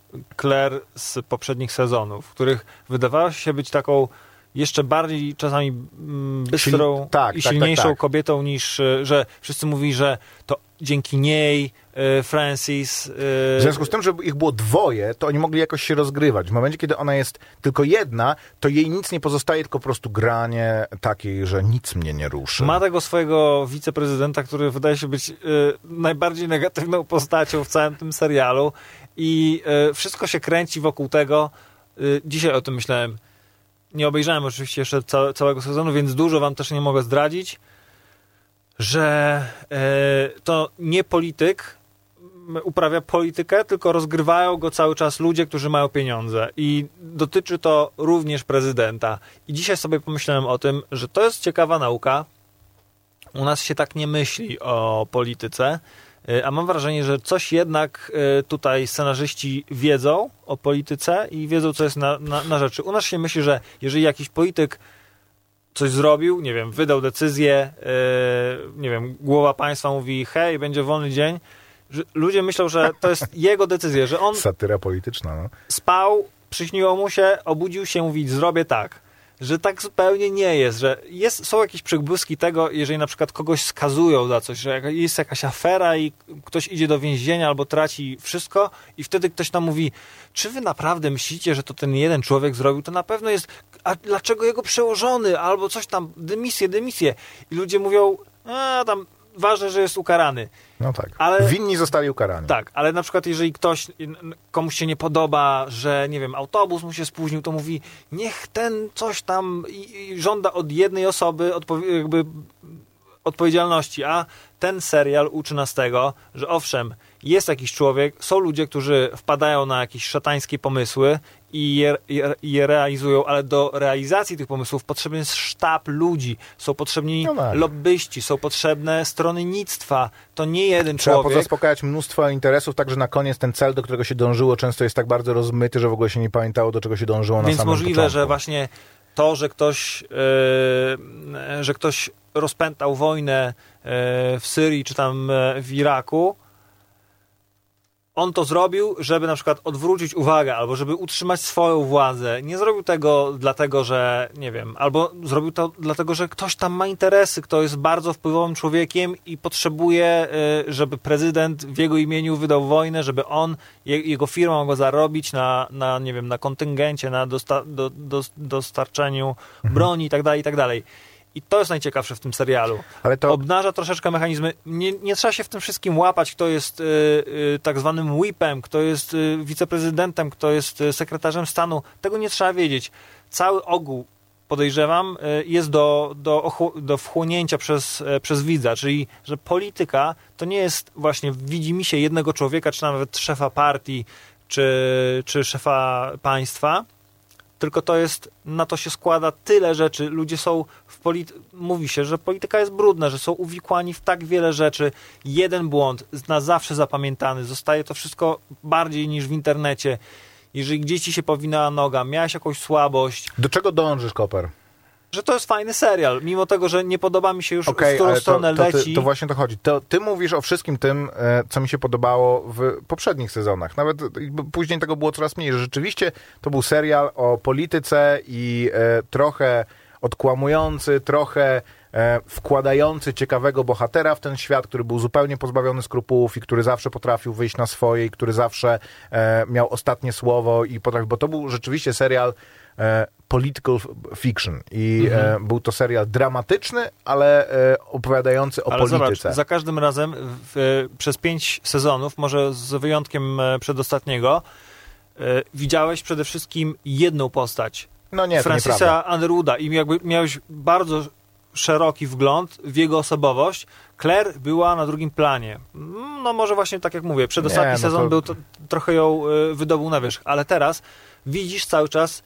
Claire z poprzednich sezonów, w których wydawała się być taką jeszcze bardziej czasami mm, bystrą Siln- tak, i tak, silniejszą tak, tak. kobietą niż, e, że wszyscy mówili, że to dzięki niej e, Francis... e, W związku z tym, że ich było dwoje, to oni mogli jakoś się rozgrywać. W momencie, kiedy ona jest tylko jedna, to jej nic nie pozostaje, tylko po prostu granie takiej, że nic mnie nie ruszy. Ma tego swojego wiceprezydenta, który wydaje się być e, najbardziej negatywną postacią w całym tym serialu i wszystko się kręci wokół tego. Dzisiaj o tym myślałem. Nie obejrzałem oczywiście jeszcze ca- całego sezonu, więc dużo wam też nie mogę zdradzić. Że e, to nie polityk uprawia politykę, tylko rozgrywają go cały czas ludzie, którzy mają pieniądze. I dotyczy to również prezydenta. I dzisiaj sobie pomyślałem o tym, że to jest ciekawa nauka. U nas się tak nie myśli o polityce, e, a mam wrażenie, że coś jednak e, tutaj scenarzyści wiedzą o polityce i wiedzą, co jest na, na, na rzeczy. U nas się myśli, że jeżeli jakiś polityk coś zrobił, nie wiem, wydał decyzję, yy, nie wiem, głowa państwa mówi, hej, będzie wolny dzień, ludzie myślą, że to jest (laughs) jego decyzja, że on... Satyra polityczna, no. Spał, przyśniło mu się, obudził się, mówi, zrobię tak że tak zupełnie nie jest, że jest, są jakieś przybłyski tego, jeżeli na przykład kogoś skazują za coś, że jest jakaś afera i ktoś idzie do więzienia albo traci wszystko i wtedy ktoś tam mówi, czy wy naprawdę myślicie, że to ten jeden człowiek zrobił, to na pewno jest, a dlaczego jego przełożony, albo coś tam, dymisję, dymisję. I ludzie mówią, a tam ważne, że jest ukarany. No tak. Ale, Winni zostali ukarani. Tak, ale na przykład jeżeli ktoś, komuś się nie podoba, że nie wiem, autobus mu się spóźnił, to mówi, niech ten coś tam i, i żąda od jednej osoby jakby odpowiedzialności, a ten serial uczy nas tego, że owszem, jest jakiś człowiek, są ludzie, którzy wpadają na jakieś szatańskie pomysły i je, je, je, realizują, ale do realizacji tych pomysłów potrzebny jest sztab ludzi, są potrzebni no tak. lobbyści, są potrzebne stronnictwa. To nie jeden Trzeba człowiek. Trzeba zaspokajać mnóstwo interesów, tak że na koniec ten cel, do którego się dążyło, często jest tak bardzo rozmyty, że w ogóle się nie pamiętało, do czego się dążyło Więc na samym możliwe, początku. że właśnie to, że ktoś, yy, że ktoś rozpętał wojnę yy, w Syrii czy tam yy, w Iraku, on to zrobił, żeby na przykład odwrócić uwagę, albo żeby utrzymać swoją władzę. Nie zrobił tego dlatego, że nie wiem, albo zrobił to dlatego, że ktoś tam ma interesy, kto jest bardzo wpływowym człowiekiem i potrzebuje, y, żeby prezydent w jego imieniu wydał wojnę, żeby on, jego firma mogła zarobić na, na nie wiem, na kontyngencie, na dosta, do, do, dostarczeniu mhm. broni itd., tak itd. I to jest najciekawsze w tym serialu. Ale to... Obnaża troszeczkę mechanizmy. Nie, nie trzeba się w tym wszystkim łapać, kto jest y, y, tak zwanym whipem, kto jest y, wiceprezydentem, kto jest sekretarzem stanu. Tego nie trzeba wiedzieć. Cały ogół, podejrzewam, jest do, do, do wchłonięcia przez, przez widza, czyli że polityka to nie jest właśnie widzi mi się jednego człowieka, czy nawet szefa partii, czy, czy szefa państwa, tylko to jest, na to się składa tyle rzeczy. Ludzie są w polityce, mówi się, że polityka jest brudna, że są uwikłani w tak wiele rzeczy. Jeden błąd na zawsze zapamiętany, zostaje to wszystko bardziej niż w internecie. Jeżeli gdzieś ci się powinęła noga, miałeś jakąś słabość. Do czego dążysz, Koper? Że to jest fajny serial, mimo tego, że nie podoba mi się już, okay, w którą stronę to, to, leci. Ty, to właśnie to chodzi. To, ty mówisz o wszystkim tym, e, co mi się podobało w poprzednich sezonach. Nawet później tego było coraz mniej. Że rzeczywiście to był serial o polityce i e, trochę odkłamujący, trochę e, wkładający ciekawego bohatera w ten świat, który był zupełnie pozbawiony skrupułów i który zawsze potrafił wyjść na swoje i który zawsze miał ostatnie słowo i potrafił, bo to był rzeczywiście serial E, political fiction i e, mhm. był to serial dramatyczny, ale e, opowiadający o ale polityce. Zobacz, za każdym razem w, przez pięć sezonów, może z wyjątkiem przedostatniego, widziałeś przede wszystkim jedną postać. No nie, Francisa Underwooda i jakby miałeś bardzo szeroki wgląd w jego osobowość. Claire była na drugim planie. No może właśnie tak jak mówię, przedostatni nie, no sezon to... był to, trochę ją wydobył na wierzch, ale teraz widzisz cały czas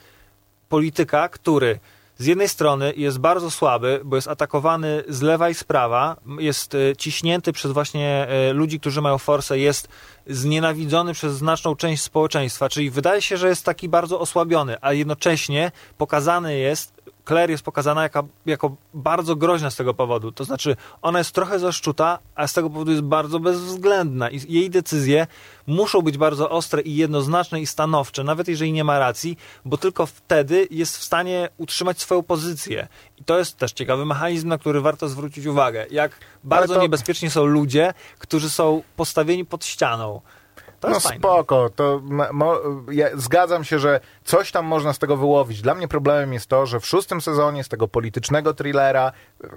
polityka, który z jednej strony jest bardzo słaby, bo jest atakowany z lewa i z prawa, jest e, ciśnięty przez właśnie e, ludzi, którzy mają forsę, jest znienawidzony przez znaczną część społeczeństwa, czyli wydaje się, że jest taki bardzo osłabiony, a jednocześnie pokazany jest Claire jest pokazana jako, jako bardzo groźna z tego powodu. To znaczy, ona jest trochę zaszczuta, a z tego powodu jest bardzo bezwzględna i jej decyzje muszą być bardzo ostre i jednoznaczne i stanowcze, nawet jeżeli nie ma racji, bo tylko wtedy jest w stanie utrzymać swoją pozycję. I to jest też ciekawy mechanizm, na który warto zwrócić uwagę. Jak bardzo to... niebezpieczni są ludzie, którzy są postawieni pod ścianą. To no spoko, to mo, ja zgadzam się, że coś tam można z tego wyłowić. Dla mnie problemem jest to, że w szóstym sezonie z tego politycznego thrillera y,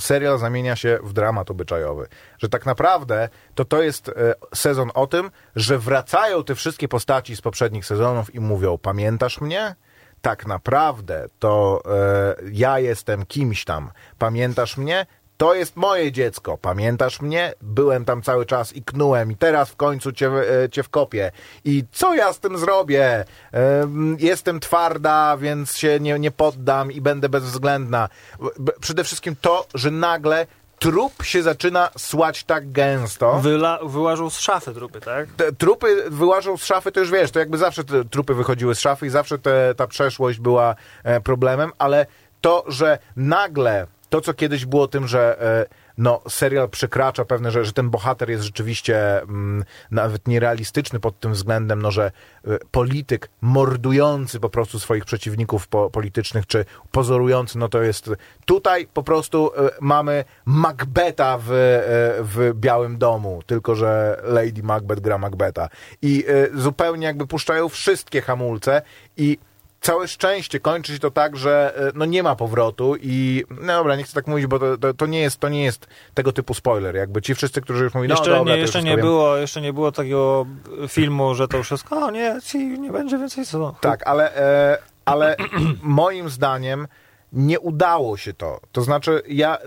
serial zamienia się w dramat obyczajowy. Że tak naprawdę to to jest y, sezon o tym, że wracają te wszystkie postaci z poprzednich sezonów i mówią, pamiętasz mnie? tak naprawdę to y, ja jestem kimś tam. Pamiętasz mnie? To jest moje dziecko. Pamiętasz mnie? Byłem tam cały czas i knułem i teraz w końcu cię, e, cię wkopię. I co ja z tym zrobię? Em, Jestem twarda, więc się nie, nie poddam i będę bezwzględna. Przede wszystkim to, że nagle trup się zaczyna słać tak gęsto. Wyla, wyłażą z szafy trupy, tak? Te trupy wyłażą z szafy, to już wiesz, to jakby zawsze te trupy wychodziły z szafy i zawsze te, ta przeszłość była e, problemem, ale to, że nagle to, co kiedyś było tym, że e, no, serial przekracza pewne, że, że ten bohater jest rzeczywiście mm, nawet nierealistyczny pod tym względem, no, że e, polityk mordujący po prostu swoich przeciwników po, politycznych, czy pozorujący, no to jest tutaj po prostu e, mamy Macbeta w, e, w Białym Domu, tylko że Lady Macbeth gra Macbeta. I zupełnie jakby puszczają wszystkie hamulce i całe szczęście kończy się to tak, że e, no nie ma powrotu i no dobra, nie chcę tak mówić, bo to, to, to, nie, jest, to nie jest tego typu spoiler. Jakby ci wszyscy, którzy już mówią, no jeszcze dobra, nie, jeszcze, wszystko nie było, jeszcze nie było takiego filmu, że to już jest, o nie, ci nie będzie więcej sezonów. Tak, ale, e, ale (clears throat) moim zdaniem nie udało się to. To znaczy, ja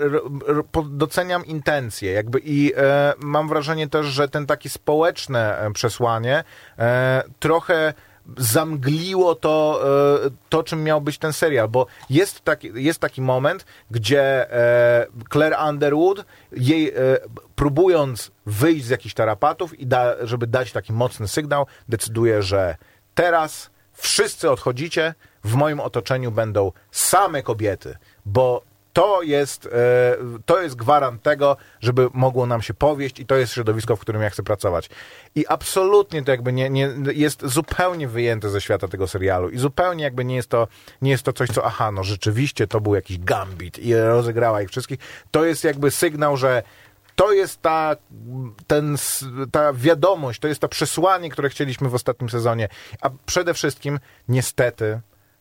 doceniam intencje, jakby i e, mam wrażenie też, że ten taki społeczne e, przesłanie e, trochę zamgliło to, e, to, czym miał być ten serial, bo jest taki, jest taki moment, gdzie e, Claire Underwood, jej e, próbując wyjść z jakichś tarapatów i da, żeby dać taki mocny sygnał, decyduje, że teraz wszyscy odchodzicie, w moim otoczeniu będą same kobiety, bo to jest, e, to jest gwarant tego, żeby mogło nam się powieść i to jest środowisko, w którym ja chcę pracować. I absolutnie to jakby nie, nie, jest zupełnie wyjęte ze świata tego serialu i zupełnie jakby nie jest to, nie jest to coś, co aha, no rzeczywiście to był jakiś gambit i rozegrała ich wszystkich. To jest jakby sygnał, że to jest ta, ten, ta wiadomość, to jest to przesłanie, które chcieliśmy w ostatnim sezonie. A przede wszystkim, niestety,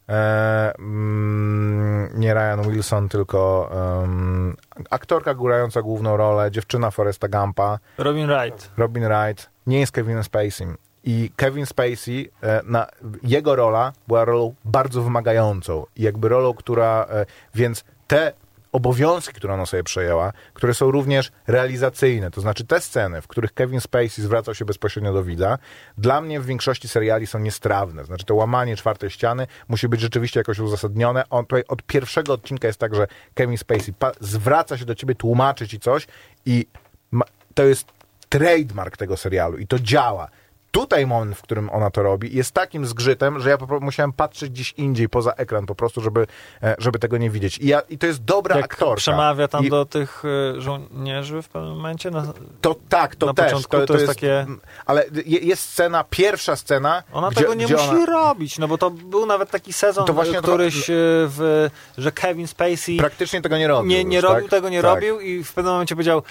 e, mm, nie Ryan Wilson, tylko em, aktorka grająca główną rolę, dziewczyna Foresta Gampa, Robin Wright. Robin Wright, nie jest Kevin Spacey. I Kevin Spacey, e, na, jego rola była rolą bardzo wymagającą. Jakby rolą, która, e, więc te obowiązki, które ona sobie przejęła, które są również realizacyjne, to znaczy te sceny, w których Kevin Spacey zwracał się bezpośrednio do widza, dla mnie w większości seriali są niestrawne. Znaczy to łamanie czwartej ściany musi być rzeczywiście jakoś uzasadnione. On tutaj od pierwszego odcinka jest tak, że Kevin Spacey pa- zwraca się do ciebie, tłumaczy ci coś i to jest trademark tego serialu i to działa. Tutaj moment, w którym ona to robi, jest takim zgrzytem, że ja po prostu musiałem patrzeć gdzieś indziej poza ekran po prostu, żeby, e, żeby tego nie widzieć. I, ja, i to jest dobra Jak aktorka. przemawia tam I do tych y, żołnierzy w pewnym momencie. Na, to tak, to na też. początku to jest takie- Ale je- jest scena, pierwsza scena, ona gdzie, tego nie musi ona robić, no bo to był nawet taki sezon, To właśnie to- któryś, y, w, że Kevin Spacey praktycznie tego nie robił. nie, nie już, robił tak? tego, nie tak. robił i w pewnym momencie powiedział,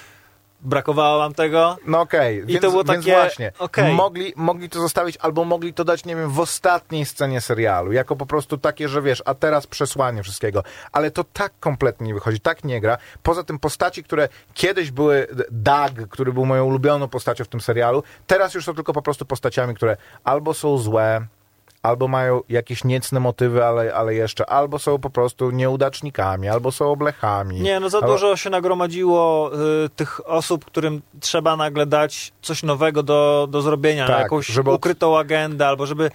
brakowało wam tego. No okej, I więc, to było więc takie, właśnie, okej. mogli, mogli to zostawić, albo mogli to dać, nie wiem, w ostatniej scenie serialu, jako po prostu takie, że wiesz, a teraz przesłanie wszystkiego, ale to tak kompletnie nie wychodzi, tak nie gra. Poza tym postaci, które kiedyś były, Doug, który był moją ulubioną postacią w tym serialu, teraz już są tylko po prostu postaciami, które albo są złe, albo mają jakieś niecne motywy, ale, ale jeszcze, albo są po prostu nieudacznikami, albo są oblechami. Nie, no za albo... dużo się nagromadziło y, tych osób, którym trzeba nagle dać coś nowego do, do zrobienia, Tak, jakąś żeby ukrytą agendę, albo żeby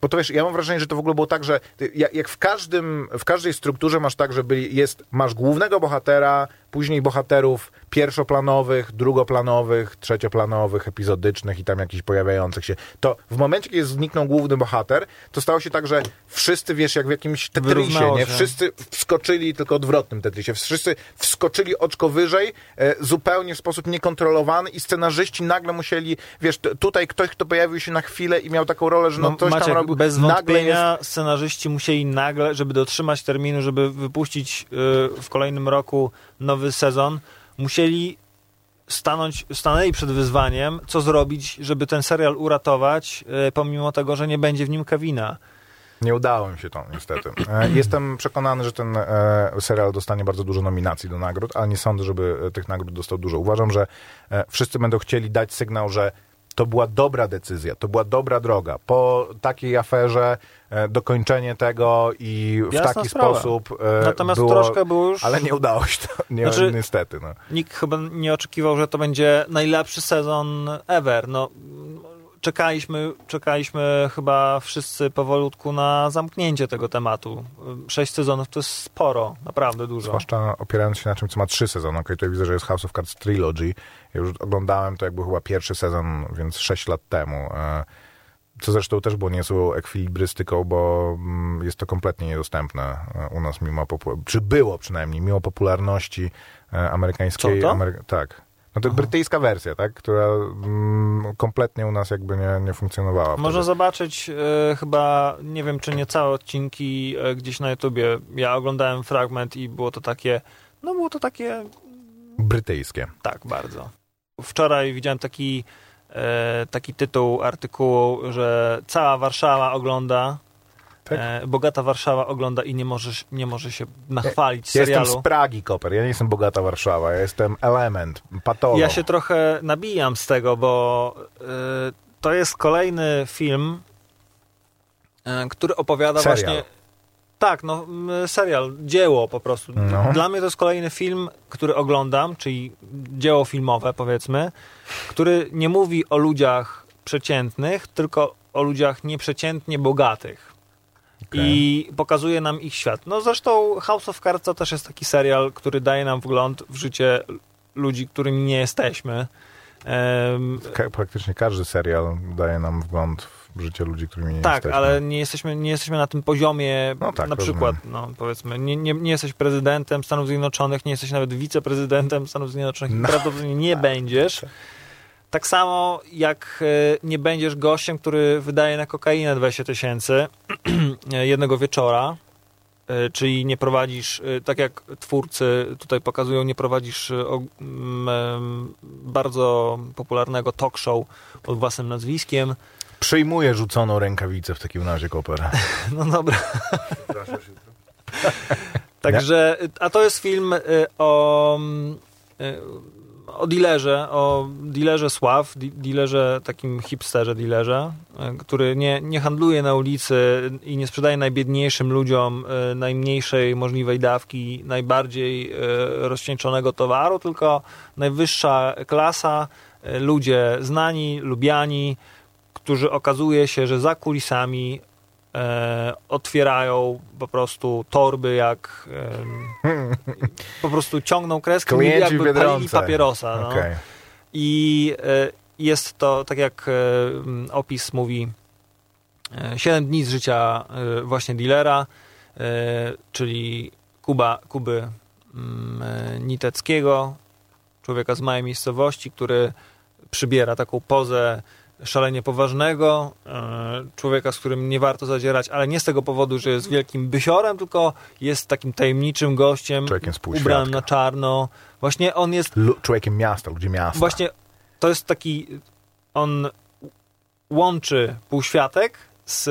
Bo to wiesz, ja mam wrażenie, że to w ogóle było tak, że jak w, każdym, w każdej strukturze masz tak, że byli, jest, masz głównego bohatera, później bohaterów pierwszoplanowych, drugoplanowych, trzecioplanowych, epizodycznych i tam jakichś pojawiających się. To w momencie, kiedy zniknął główny bohater, to stało się tak, że wszyscy, wiesz, jak w jakimś Tetrisie, nie? Wszyscy wskoczyli, tylko odwrotnym Tetrisie, wszyscy wskoczyli oczko wyżej, e, zupełnie w sposób niekontrolowany i scenarzyści nagle musieli, wiesz, tutaj ktoś, kto pojawił się na chwilę i miał taką rolę, że no, No, coś Maciek, tam robił, bez nagle wątpienia scenarzyści musieli nagle, żeby dotrzymać terminu, żeby wypuścić y, w kolejnym roku nowy sezon, musieli stanąć, stanęli przed wyzwaniem, co zrobić, żeby ten serial uratować, y, pomimo tego, że nie będzie w nim Kevina. Nie udało mi się to, niestety. E, Jestem przekonany, że ten e, serial dostanie bardzo dużo nominacji do nagród, ale nie sądzę, żeby e, tych nagród dostał dużo. Uważam, że e, wszyscy będą chcieli dać sygnał, że to była dobra decyzja, to była dobra droga. Po takiej aferze e, dokończenie tego i w Jasna taki sprawa. sposób e, Natomiast było, troszkę było już... ale nie udało się to, nie, Znaczy- niestety. No. Nikt chyba nie oczekiwał, że to będzie najlepszy sezon ever. No, czekaliśmy, czekaliśmy chyba wszyscy powolutku na zamknięcie tego tematu. Sześć sezonów to jest sporo, naprawdę dużo. Zwłaszcza opierając się na czym, co ma trzy sezony. Okej, tutaj widzę, że jest House of Cards Trilogy. Ja już oglądałem to jakby chyba pierwszy sezon, więc sześć lat temu. E, Co zresztą też było niezłą ekwilibrystyką, bo mm, jest to kompletnie niedostępne e, u nas mimo czy było przynajmniej, mimo popularności e, amerykańskiej. Co to? Amery- tak. No to Aha. brytyjska wersja, tak? Która mm, kompletnie u nas jakby nie, nie funkcjonowała. Można wtedy. zobaczyć e, chyba, nie wiem czy nie całe odcinki e, gdzieś na YouTubie. Ja oglądałem fragment i było to takie, no było to takie, Brytyjskie. tak, bardzo. Wczoraj widziałem taki, taki tytuł artykułu, że cała Warszawa ogląda, Tak. e, bogata Warszawa ogląda i nie może, nie może się nachwalić Ja jestem serialu. z Pragi, Koper. Ja nie jestem bogata Warszawa. Ja jestem element, patolog. Ja się trochę nabijam z tego, bo y, to jest kolejny film, y, który opowiada Serial. właśnie. Tak, no serial, dzieło po prostu. No. Dla mnie to jest kolejny film, który oglądam, czyli dzieło filmowe, powiedzmy, który nie mówi o ludziach przeciętnych, tylko o ludziach nieprzeciętnie bogatych. Okej. I pokazuje nam ich świat. No zresztą House of Cards to też jest taki serial, który daje nam wgląd w życie ludzi, którymi nie jesteśmy. Ka- praktycznie każdy serial daje nam wgląd w życie ludzi, którymi nie tak, jesteśmy. ale nie jesteśmy, nie jesteśmy na tym poziomie, No tak, na rozumiem. przykład, no, powiedzmy, nie, nie, nie jesteś prezydentem Stanów Zjednoczonych, nie jesteś nawet wiceprezydentem Stanów Zjednoczonych, No. prawdopodobnie nie będziesz. Tak samo jak e, nie będziesz gościem, który wydaje na kokainę 20 tysięcy (clears throat) jednego wieczora, e, czyli nie prowadzisz, e, tak jak twórcy tutaj pokazują, nie prowadzisz bardzo popularnego talk show pod własnym nazwiskiem. Przyjmuję rzuconą rękawicę w takim razie, Koper. (laughs) No dobra. (laughs) Także, a to jest film y, o, y, o dealerze, o dealerze sław, dealerze, takim hipsterze dealerze, y, który nie, nie handluje na ulicy i nie sprzedaje najbiedniejszym ludziom najmniejszej możliwej dawki, najbardziej rozcieńczonego towaru, tylko najwyższa klasa, ludzie znani, lubiani, którzy okazuje się, że za kulisami e, otwierają po prostu torby, jak em, po prostu ciągną kreskę, Klienci jakby palili papierosa. No. Okej. I e, jest to, tak jak e, opis mówi, e, 7 dni z życia e, właśnie dealera, e, czyli Kuba, Kuby mm, e, Niteckiego, człowieka z małej miejscowości, który przybiera taką pozę szalenie poważnego, e, człowieka, z którym nie warto zadzierać, ale nie z tego powodu, że jest wielkim bysiorem, tylko jest takim tajemniczym gościem, ubranym na czarno. Właśnie on jest Lu- człowiekiem miasta, ludzi miasta. Właśnie to jest taki. On łączy półświatek z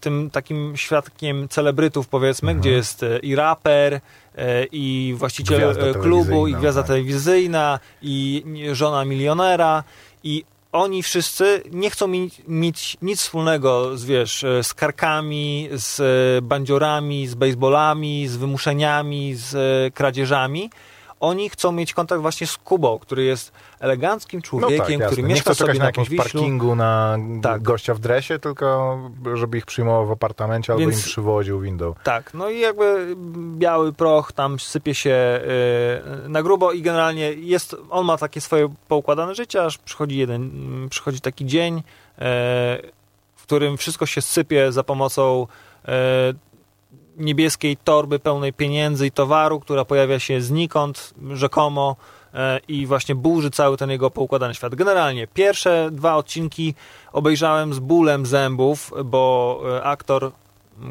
tym takim świadkiem celebrytów, powiedzmy, Mhm. gdzie jest e, i raper, e, i właściciel Gwiazda e, klubu, i gwiazda tak. telewizyjna, i żona milionera, i oni wszyscy nie chcą mieć, nic wspólnego z, wiesz, e, z karkami, z e, bandziorami, z baseballami, z wymuszeniami, z e, kradzieżami. Oni chcą mieć kontakt właśnie z Kubą, który jest eleganckim no człowiekiem, tak, jasne. który nie mieszka chcę czekać sobie na na jakimś wiślu. parkingu na Tak. gościa w dresie, tylko żeby ich przyjmował w apartamencie albo Więc- im przywoził window. Tak, no i jakby biały proch tam sypie się yy, na grubo i generalnie jest, on ma takie swoje poukładane życie, aż przychodzi jeden, mm, przychodzi taki dzień, yy, w którym wszystko się sypie za pomocą yy, niebieskiej torby pełnej pieniędzy i towaru, która pojawia się znikąd, rzekomo e, i właśnie burzy cały ten jego poukładany świat. Generalnie pierwsze dwa odcinki obejrzałem z bólem zębów, bo e, aktor,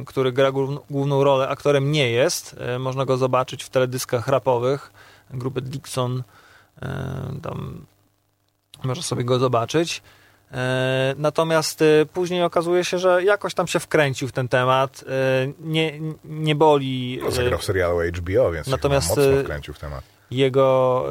który gra główn- główną rolę, aktorem nie jest. E, Można go zobaczyć w teledyskach rapowych grupy Dixon. Tam można sobie go zobaczyć. E, Natomiast e, później okazuje się, że jakoś tam się wkręcił w ten temat. E, Nie, nie boli. No, zagrał w serialu HBO, więc Natomiast, mocno wkręcił w temat. Jego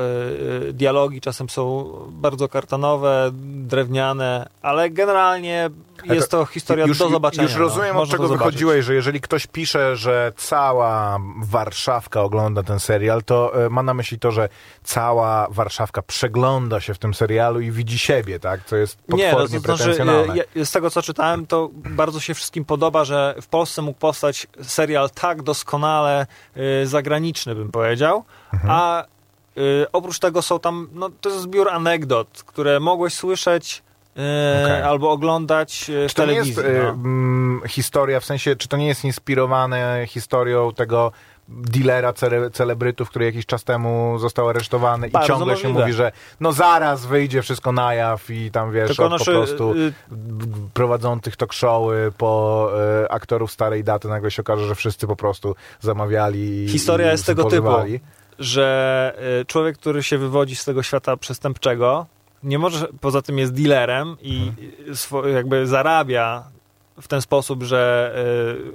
dialogi czasem są bardzo kartonowe, drewniane, ale generalnie jest to, to historia już, do zobaczenia. Już rozumiem, no. od czego wychodziłeś, że jeżeli ktoś pisze, że cała Warszawka ogląda ten serial, to y, ma na myśli to, że cała Warszawka przegląda się w tym serialu i widzi siebie, tak? Co jest potwornie Nie, to, znaczy, z tego, co czytałem, to bardzo się wszystkim podoba, że w Polsce mógł powstać serial tak doskonale y, zagraniczny, bym powiedział, mhm. a y, oprócz tego są tam, no to jest zbiór anegdot, które mogłeś słyszeć okay. albo oglądać w czy to. Nie jest, no. historia, w sensie, czy to nie jest inspirowane historią tego dealera cele, celebrytów, który jakiś czas temu został aresztowany Bardzo i ciągle możliwe. się mówi, że no zaraz wyjdzie wszystko na jaw i tam wiesz, Tylko od, po prostu y, prowadzących talk showy po y, aktorów starej daty nagle się okaże, że wszyscy po prostu zamawiali Historia i jest tego typu, że y, człowiek, który się wywodzi z tego świata przestępczego nie może, poza tym jest dealerem i hmm. jakby zarabia w ten sposób, że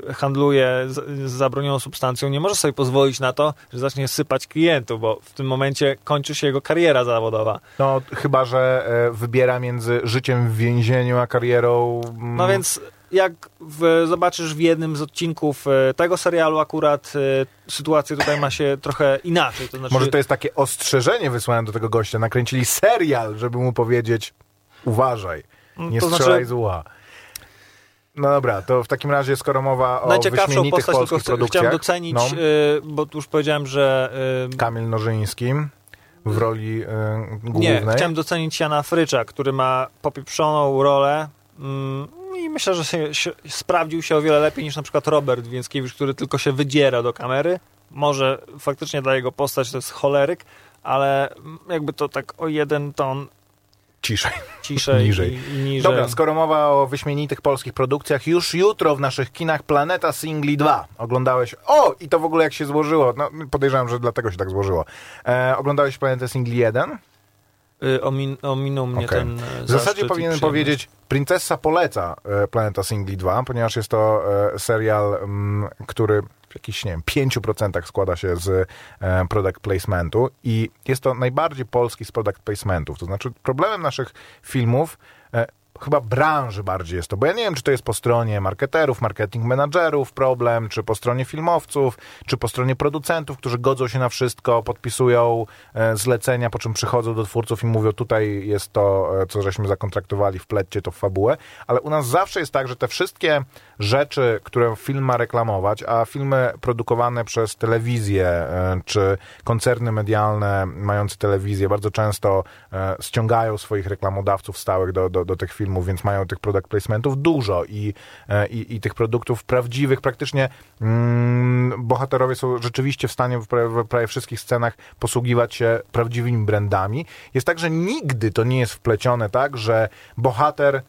y, handluje z, z zabronioną substancją, nie może sobie pozwolić na to, że zacznie sypać klientów, bo w tym momencie kończy się jego kariera zawodowa. No, chyba, że y, wybiera między życiem w więzieniu a karierą. Mm. No więc jak w, zobaczysz w jednym z odcinków y, tego serialu akurat y, sytuacja tutaj ma się trochę inaczej. To znaczy... Może to jest takie ostrzeżenie wysłane do tego gościa. Nakręcili serial, żeby mu powiedzieć uważaj, nie to strzelaj znaczy... z ucha. No dobra, to w takim razie, skoro mowa o wyśmienitych postać, polskich produkcjach... Chciałem docenić, no. y, bo już powiedziałem, że... Y, Kamil Nożyński w roli y, głównej. Nie, chciałem docenić Jana Frycza, który ma popieprzoną rolę i myślę, że się, się, sprawdził się o wiele lepiej niż na przykład Robert Więckiewicz, który tylko się wydziera do kamery. Może faktycznie dla jego postać to jest choleryk, ale jakby to tak o jeden ton Ciszej. Ciszej (laughs) niżej. I, i niżej. Dobra, skoro mowa o wyśmienitych polskich produkcjach, już jutro w naszych kinach Planeta Singli 2 oglądałeś. O! I to w ogóle jak się złożyło. No, podejrzewam, że dlatego się tak złożyło. E, oglądałeś Planetę Singli 1? Y, omin, ominął mnie okay. ten. E, w zasadzie powinienem powiedzieć, Princessa poleca e, Planeta Singli 2, ponieważ jest to e, serial, mm, który w jakichś, nie wiem, 5% składa się z product placementu i jest to najbardziej polski z product placementów. To znaczy problemem naszych filmów chyba branży bardziej jest to, bo ja nie wiem, czy to jest po stronie marketerów, marketing menadżerów problem, czy po stronie filmowców, czy po stronie producentów, którzy godzą się na wszystko, podpisują e, zlecenia, po czym przychodzą do twórców i mówią, tutaj jest to, e, co żeśmy zakontraktowali, wplećcie to w fabułę, ale u nas zawsze jest tak, że te wszystkie rzeczy, które film ma reklamować, a filmy produkowane przez telewizję, e, czy koncerny medialne mające telewizję bardzo często ściągają swoich reklamodawców stałych do, do, do tych filmów, filmów, więc mają tych product placementów dużo i, e, i, i tych produktów prawdziwych praktycznie mm, bohaterowie są rzeczywiście w stanie w prawie, w prawie wszystkich scenach posługiwać się prawdziwymi brandami. Jest tak, że nigdy to nie jest wplecione tak, że bohater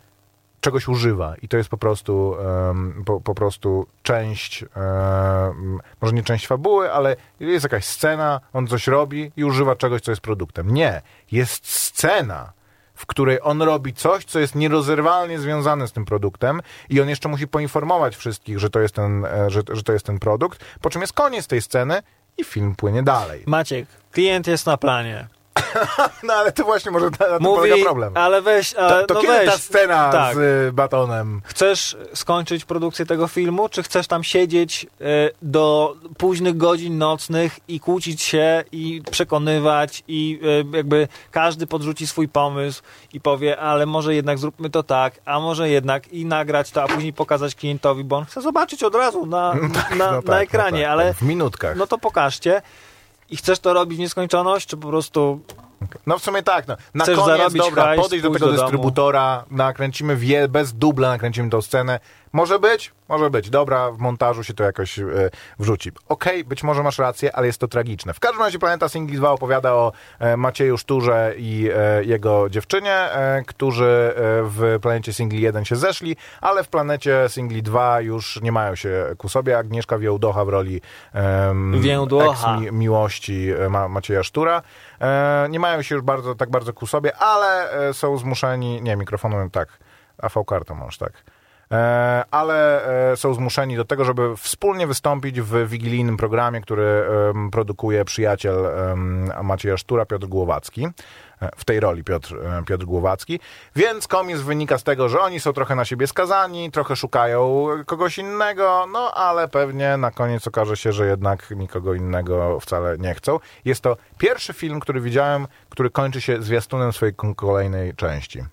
czegoś używa i to jest po prostu um, po, po, prostu część um, może nie część fabuły, ale jest jakaś scena, on coś robi i używa czegoś, co jest produktem. Nie, jest scena, w której on robi coś, co jest nierozerwalnie związane z tym produktem i on jeszcze musi poinformować wszystkich, że to jest ten, e, że, że to jest ten produkt, po czym jest koniec tej sceny i film płynie dalej. Maciek, klient jest na planie. (coughs) no ale to właśnie może na, na Mówi, polega problem. Ale weź, ale, to, to no kiedy weź. ta scena tak. z y, batonem? Chcesz skończyć produkcję tego filmu, czy chcesz tam siedzieć y, do późnych godzin nocnych i kłócić się i przekonywać i y, jakby każdy podrzuci swój pomysł i powie, ale może jednak zróbmy to tak, a może jednak i nagrać to, a później pokazać klientowi, bo on chce zobaczyć od razu na, tak, (laughs) na, no tak, na no ekranie, no tak, ale w minutkach. No to pokażcie i chcesz to robić w nieskończoność, czy po prostu no w sumie tak. No. Na Chcesz koniec, dobra, hajs, podejdź do tego do dystrybutora, nakręcimy wie, bez dubla, nakręcimy tą scenę. Może być? Może być. Dobra, w montażu się to jakoś e, wrzuci. Okej, okay, być może masz rację, ale jest to tragiczne. W każdym razie Planeta Singli 2 opowiada o e, Macieju Szturze i e, jego dziewczynie, e, którzy e, w Planecie Singli 1 się zeszli, ale w Planecie Singli 2 już nie mają się ku sobie. Agnieszka Wiełdocha w roli miłości e, Ma Macieja Sztura. Nie mają się już bardzo, tak bardzo ku sobie, ale są zmuszeni... Nie, mikrofonem tak. AV kartą masz, tak e, ale e, są zmuszeni do tego, żeby wspólnie wystąpić w wigilijnym programie, który produkuje przyjaciel Macieja Sztura, Piotr Głowacki. W tej roli Piotr, e, Piotr Głowacki. Więc komiks wynika z tego, że oni są trochę na siebie skazani, trochę szukają kogoś innego, no ale pewnie na koniec okaże się, że jednak nikogo innego wcale nie chcą. Jest to pierwszy film, który widziałem, który kończy się zwiastunem swojej kolejnej części.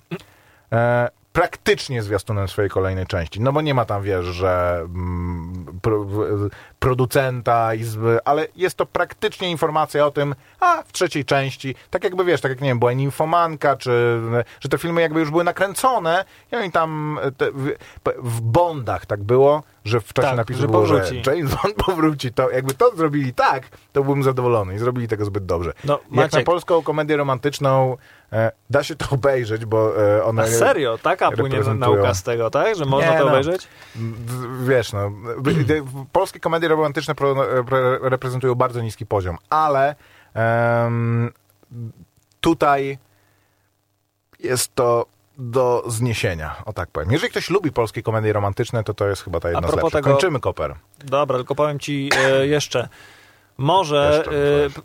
E, praktycznie zwiastunem swojej kolejnej części. No bo nie ma tam, wiesz, że mm, producenta, izby, ale jest to praktycznie informacja o tym, a w trzeciej części, tak jakby, wiesz, tak jak, nie wiem, była Ninfomanka, czy że te filmy jakby już były nakręcone i oni tam te, w, w Bondach tak było, że w czasie Tak, napisu że było, powróci. że James Bond (laughs) powróci. To jakby to zrobili tak, to byłbym zadowolony i zrobili tego zbyt dobrze. No, Jak na polską komedię romantyczną e, da się to obejrzeć, bo e, ona... a serio? Taka płynie nauka z tego, tak? Że można Nie, to no. obejrzeć? Wiesz, no, (clears throat) polskie komedie romantyczne pro, pre, reprezentują bardzo niski poziom, ale em, tutaj jest to do zniesienia, o tak powiem. Jeżeli ktoś lubi polskie komedie romantyczne, to to jest chyba ta jedna z lepszych. tego- Kończymy koper. Dobra, tylko powiem ci e, (clears throat) jeszcze. Może Jeszcze, e,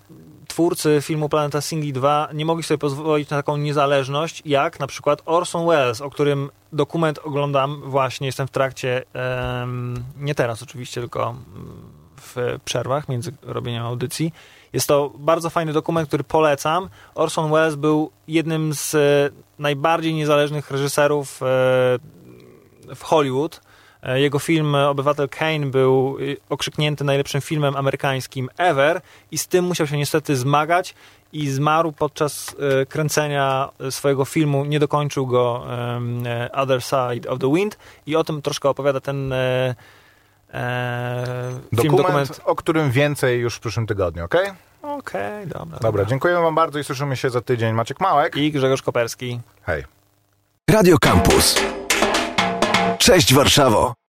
twórcy filmu Planeta Singli 2 nie mogli sobie pozwolić na taką niezależność, jak na przykład Orson Welles, o którym dokument oglądam właśnie, jestem w trakcie, nie teraz oczywiście, tylko mm, przerwach między robieniem audycji. Jest to bardzo fajny dokument, który polecam. Orson Welles był jednym z e, najbardziej niezależnych reżyserów e, w Hollywood. E, Jego film Obywatel Kane był okrzyknięty najlepszym filmem amerykańskim ever i z tym musiał się niestety zmagać i zmarł podczas kręcenia swojego filmu, nie dokończył go Other Side of the Wind i o tym troszkę opowiada ten e, e, film, Dokument, dokument. o którym więcej już w przyszłym tygodniu, okej? Okej, dobra. Dobra, dziękuję wam bardzo i słyszymy się za tydzień. Maciek Małek. I Grzegorz Koperski. Hej. Radio Campus. Cześć Warszawo.